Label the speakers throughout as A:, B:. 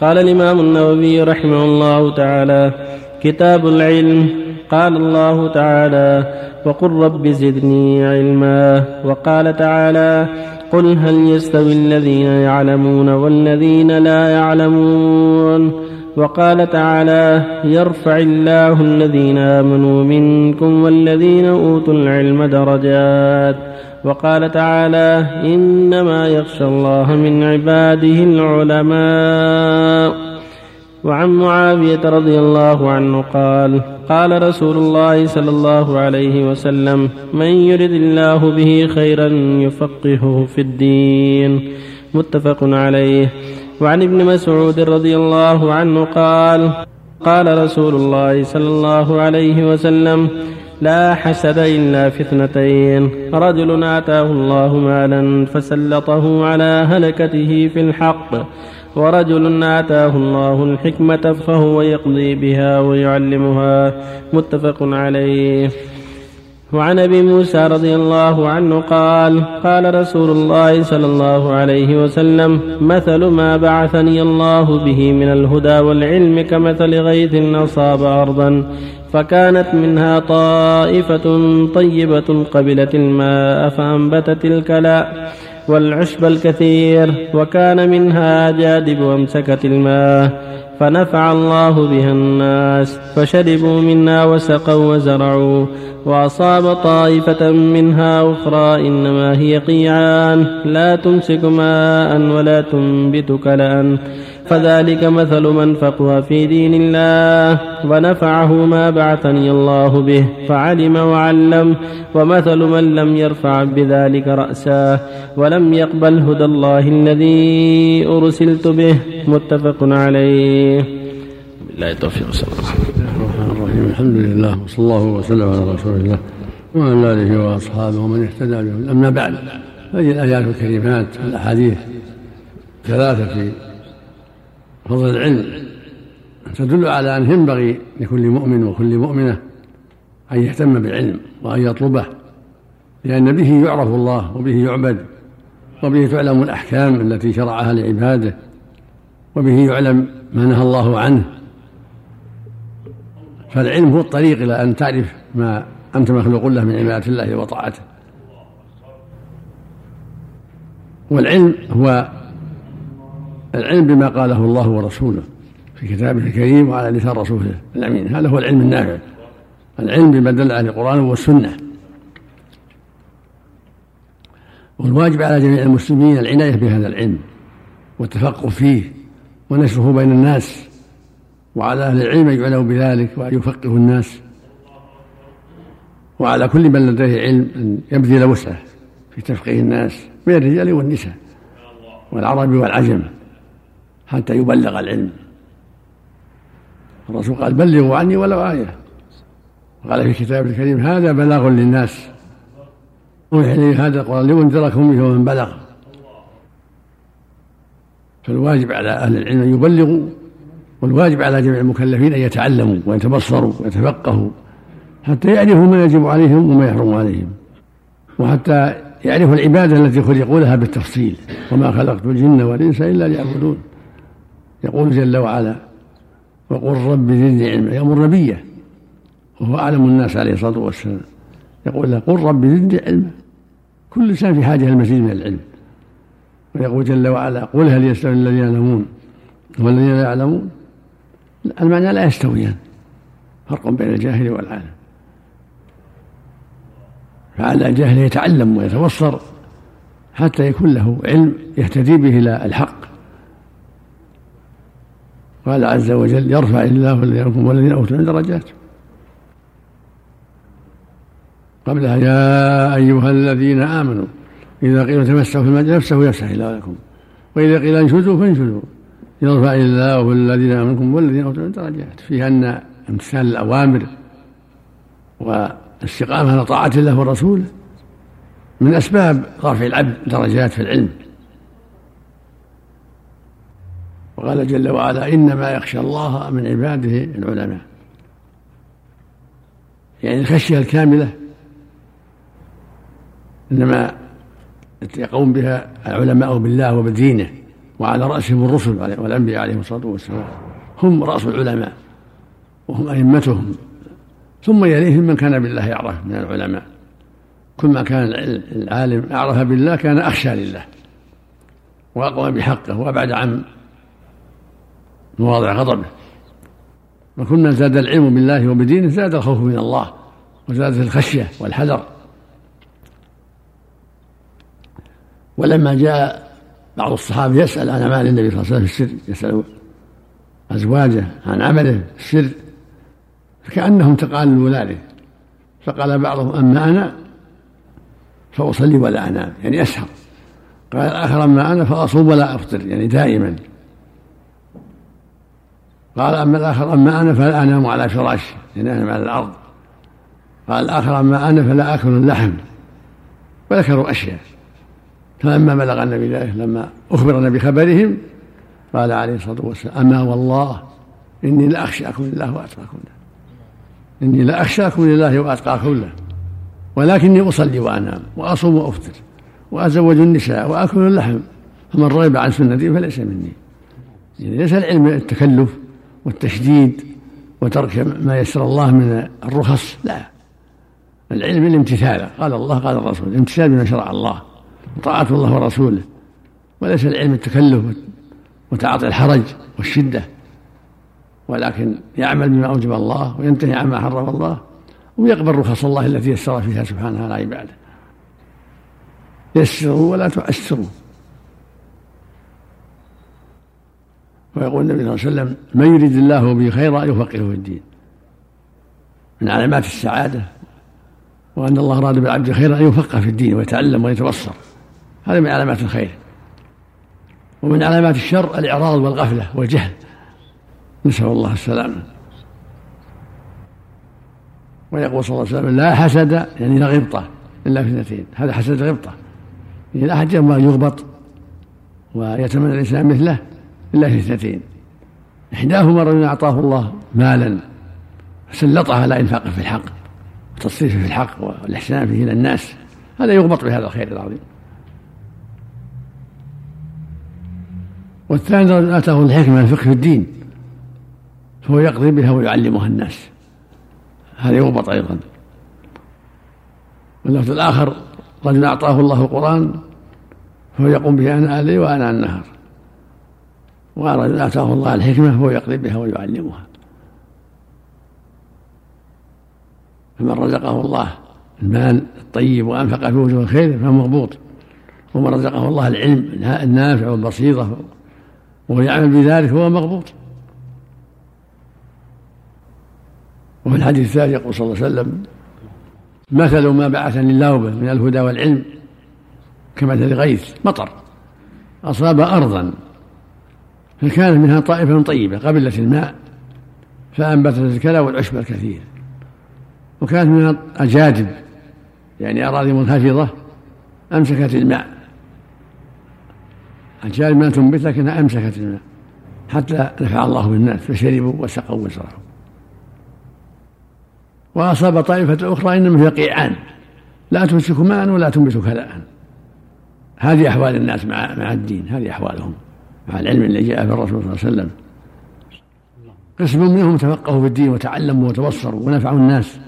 A: قال الإمام النووي رحمه الله تعالى كتاب العلم قال الله تعالى وقل رب زدني علما وقال تعالى قل هل يستوي الذين يعلمون والذين لا يعلمون وقال تعالى يرفع الله الذين آمنوا منكم والذين أوتوا العلم درجات. وقال تعالى إنما يخشى الله من عباده العلماء. وعن معاوية رضي الله عنه قال قال رسول الله صلى الله عليه وسلم من يرد الله به خيرا يفقهه في الدين. متفق عليه. وعن ابن مسعود رضي الله عنه قال قال رسول الله صلى الله عليه وسلم لا حسد إلا في اثنتين. رجل آتاه الله مالا فسلطه على هلكته في الحق ورجل آتاه الله الحكمة فهو يقضي بها ويعلمها. متفق عليه. وعن أبي موسى رضي الله عنه قال قال رسول الله صلى الله عليه وسلم مثل ما بعثني الله به من الهدى والعلم كمثل غيث أصاب أرضا فكانت منها طائفة طيبة قبلت الماء فأنبتت الكلاء والعشب الكثير وكان منها جادب أمسكت الماء فنفع الله بها الناس فشربوا منا وسقوا وزرعوا وأصاب طائفة منها أخرى إنما هي قيعان لا تمسك ماء ولا تنبت كلأ فذلك مثل من فقه في دين الله ونفعه ما بعثني الله به فعلم وعلم ومثل من لم يرفع بذلك رأسا ولم يقبل هدى الله الذي أرسلت به متفق عليه.
B: بالله التوفيق صلى الله عليه وسلم. الحمد لله وصلى الله وسلم على رسول الله وعلى آله وأصحابه ومن اهتدى بهم أما بعد فهذه الآيات الكريمات والاحاديث ثلاثة في فضل العلم تدل على أن ينبغي لكل مؤمن وكل مؤمنة أن يهتم بالعلم وأن يطلبه لأن به يعرف الله وبه يعبد وبه تعلم الأحكام التي شرعها لعباده وبه يعلم ما نهى الله عنه. فالعلم هو الطريق إلى أن تعرف ما أنت مخلوق له من عبادة الله وطاعته. والعلم هو العلم بما قاله الله ورسوله في كتابه الكريم وعلى لسان رسوله الأمين. هذا هو العلم النافع. العلم بما دل عليه القرآن والسنة. والواجب على جميع المسلمين العناية بهذا العلم والتفقه فيه ونشره بين الناس وعلى أهل العلم أن يعلموا بذلك وأن يفقهوا الناس. وعلى كل من لديه علم أن يبذل وسعه في تفقيه الناس من الرجال والنساء والعرب والعجم. حتى يبلغ العلم. الرسول قال بلغوا عني ولو آية. وقال في كتابه الكريم هذا بلاغ للناس. ويحيي هذا القرآن لينذركم به ومن بلغ. فالواجب على أهل العلم أن يبلغوا والواجب على جميع المكلفين أن يتعلموا ويتبصروا ويتفقهوا حتى يعرفوا ما يجب عليهم وما يحرم عليهم. وحتى يعرفوا العبادة التي خلقوا لها بالتفصيل. وما خلقت الجن والإنس إلا ليعبدون. يقول جل وعلا وقل رب زدني علما يأمر نبيه وهو أعلم الناس عليه الصلاة والسلام. يقول له قل رب زدني علما كل إنسان في حاجة المزيد من العلم. ويقول جل وعلا قل هل يستوي الذين يعلمون؟ والذين لا يعلمون؟ المعنى لا يستويان. فرق بين الجاهل والعالم. فعلى الجاهل يتعلم ويتبصر حتى يكون له علم يهتدي به إلى الحق. قال عز وجل يرفع الله الذين والذين أوتوا درجات. قبلها يا أيها الذين آمنوا إذا قيل تمسحوا في المجد نفسه يفسح الله لكم وإذا قيل انشزوا فانشزوا يرفع الله الذين آمنكم والذين أوتوا درجات. فيها أن امتثال الأوامر والاستقامة على طاعة الله ورسوله من أسباب رفع العبد درجات في العلم. وقال جل وعلا إنما يخشى الله من عباده العلماء. يعني الخشية الكاملة إنما يقوم بها العلماء بالله وبدينه وعلى رأسهم الرسل والأنبياء عليهم الصلاة والسلام. هم رأس العلماء وهم أئمتهم. ثم يليهم من كان بالله يعرف من العلماء. كل ما كان العالم أعرف بالله كان أخشى لله وأقوى بحقه وأبعد عن مواضع غضبه وكنا زاد العلم بالله وبدينه زاد الخوف من الله وزادت الخشية والحذر. ولما جاء بعض الصحابة يسأل عن أعمال النبي صلى الله عليه وسلم في السر يسأل أزواجه عن عمله في السر فكأنهم تقالوا ذلك فقال بعضهم أما أنا فأصلي ولا أنام يعني أسهر. قال الآخر أما أنا فأصوم ولا أفطر يعني دائما. قال أما الآخر أما أنا فلا أنام على فراشي أنام على الأرض. قال الآخر أما أنا فلا آكل اللحم. وذكروا أشياء. فلما بلغ النبي ذلك لما أخبرنا بخبرهم قال عليه الصلاة والسلام أما والله إني لأخشاكم لله وأتقاكم له إني لأخشاكم لله وأتقاكم له ولكني أصلي وأنام وأصوم وأفطر وأزوج النساء وآكل اللحم. فمن رغب عن سنتي فليس مني. يعني ليس العلم التكلف. والتشديد وترك ما يسر الله من الرخص؟ لا. العلم الامتثال. قال الله قال الرسول الامتثال بما شرع الله وطاعة الله ورسوله. وليس العلم التكلف وتعاطي الحرج والشدة. ولكن يعمل بما أوجب الله وينتهي عما حرم الله ويقبل رخص الله التي يسر فيها سبحانه على عباده. يسروا ولا تعسروا. ويقول النبي صلى الله عليه وسلم من يريد الله به خيرا يفقهه في الدين. من علامات السعادة وأن الله أراد بالعبد خيرا أن يفقه في الدين ويتعلم ويتبصر. هذا من علامات الخير. ومن علامات الشر الإعراض والغفلة والجهل. نسأل الله السلامة. ويقول صلى الله عليه وسلم لا حسد يعني لا غبطة إلا في اثنتين. هذا حسد غبطة. لا أحد يغبط ويتمنى الإنسان مثله إلا في اثنتين. إحداهما رجل أعطاه الله مالا فسلطه على إنفاقه في الحق وتصريفه في الحق والإحسان فيه إلى الناس. هذا يغبط بهذا الخير العظيم. والثاني رجل آتاه الحكمة الفقه في الدين فهو يقضي بها ويعلمها الناس. هذا يغبط أيضا. واللفظ الآخر رجل أعطاه الله القرآن فهو يقوم به أنا الليل وأنا النهار ورجل آتاه الله الحكمة فهو يقضي بها ويعلمها. فمن رزقه الله المال الطيب وأنفق في وجوه الخير فهو مغبوط ومن رزقه الله العلم النافع والبسيطة وهو يعمل بذلك فهو مغبوط وفي الحديث الثاني يقول صلى الله عليه وسلم مثل ما بعثني الله به من الهدى والعلم كمثل غيث مطر أصاب أرضا فكانت منها طائفة طيبة قبلت الماء فأنبتت الكلى والعشب الكثير. وكانت منها أجادب يعني أراضي منخفضة أمسكت الماء. أجادب ما تنبت لكنها أمسكت الماء حتى نفع الله بالناس فشربوا وسقوا وزرعوا وأصاب طائفة أخرى إنما هي قيعان لا تمسك ماء ولا تنبت كلاء. هذه أحوال الناس مع مع الدين هذه أحوالهم. مع العلم الذي جاء في الرسول صلى الله عليه وسلم. قسم منهم تفقهوا في الدين وتعلموا وتبصروا ونفعوا الناس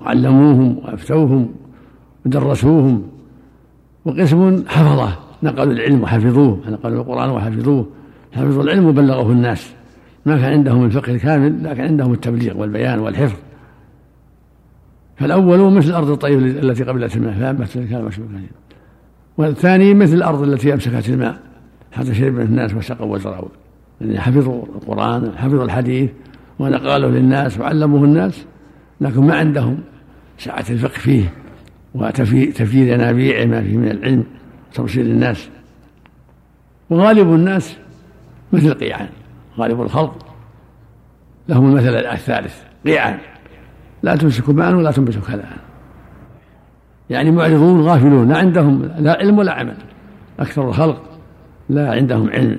B: وعلموهم وأفتوهم ودرسوهم. وقسم حفظه نقلوا العلم وحفظوه نقلوا القرآن وحفظوه. حفظوا العلم وبلغوه الناس. ما كان عندهم الفقه الكامل لكن عندهم التبليغ والبيان والحفظ. فالأول مثل الأرض الطيبة التي قبلت الماء كان مشروكا والثاني مثل الأرض التي أمسكت الماء. حتى شرب الناس وسقوا وزرعوا. يعني حفظوا القرآن حفظوا الحديث ونقالوا للناس وعلموه الناس لكن ما عندهم سعة الفقه فيه وتفييد ينابيع ما فيه من العلم وتوصيل الناس. وغالب الناس مثل قيعان غالب الخلق. لهم المثل الثالث قيعان. لا تمسك ماء ولا تنبت كلاء يعني معرضون غافلون لا عندهم لا علم ولا عمل. أكثر الخلق لا. عندهم علم.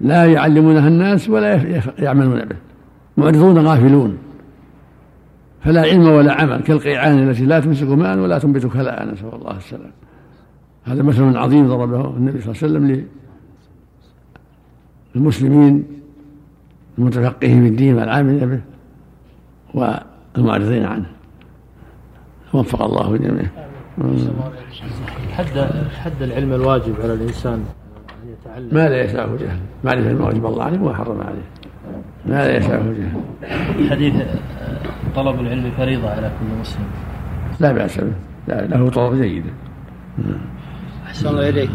B: لا يعلمونها الناس ولا يعملون به. معرضون غافلون. فلا علم ولا عمل كالقيعان التي لا تمسك ماء ولا تنبت كلاء نسأل الله السلام هذا مثل عظيم ضربه النبي صلى الله عليه وسلم المسلمين المتفقهين في الدين والعاملين به والمعرضين عنه. وفق الله الجميع
A: حد حد العلم الواجب على
B: الإنسان. ما لا يسعه جهل. معرفه ما وجب الله عليه وما حرم عليه. ما لا يسعه جهل.
A: حديث طلب العلم فريضة على كل مسلم.
B: لا بأس به. لا له طرق جيده
C: أحسن الله إليك.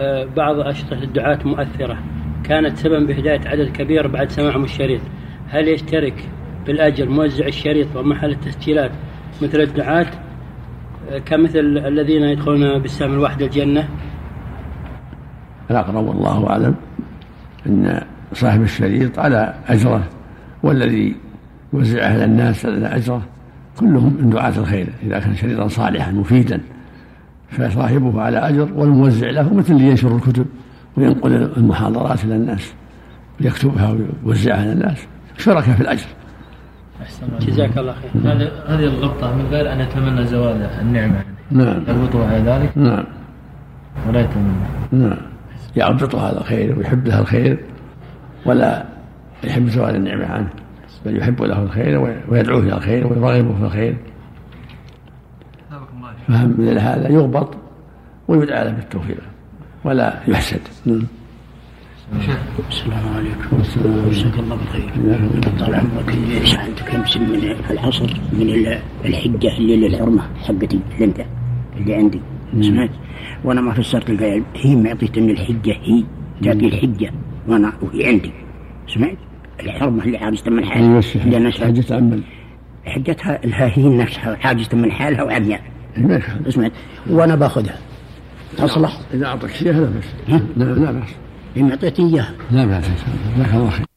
C: آه، بعض أشرطة الدعاة مؤثرة. كانت سببا بهداية عدد كبير بعد سماعهم الشريط. هل يشترك بالأجر موزع الشريط ومحل التسجيلات مثل الدعاة؟ آه، كمثل الذين يدخلون بالسهم الواحد الجنة.
B: الأقرب والله أعلم أن صاحب الشريط على أجره والذي يوزعه على الناس على أجره كلهم من دعاة الخير إذا كان شريطا صالحا مفيدا فصاحبه على أجر والموزع له مثل اللي ينشر الكتب وينقل المحاضرات إلى الناس ويكتبها ويوزعها على الناس شركاء في الأجر.
C: جزاك الله خير.
A: هذه هذه الغبطة من غير أن يتمنى زوال النعمة.
B: نعم.
A: يربطها على ذلك.
B: نعم.
A: ولا يتمنى.
B: نعم. يعبط هذا الخير ويحب له الخير ولا يحب زوال النعمة عنه بل يحب له الخير ويدعوه إلى الخير ويرغبه في الخير. فهم مثل هذا يغبط ويدعى له بالتوفيق ولا يحسد. نعم.
D: السلام عليكم. جزاك الله بالخير. طال عمرك سالتك أمس من العصر من الحجة اللي للحرمه حقتي. اللي انت اللي عندي. سمعت وأنا ما فسرت الآية هي معطيت ان الحجة هي تعطي الحجة. وأنا وهي عندي. سمعت؟ الحرمه اللي حاجزه من حالها.
B: اللي أنا حجه عمل
D: حجتها لها هي نفسها حاجزه من حالها وعمياء. سمعت. وأنا باخذها تصلح
B: إذا أعطيك اياها لا باس لا لا باس
D: ان اعطيتني إياها.
B: لا باس جزاك الله خير.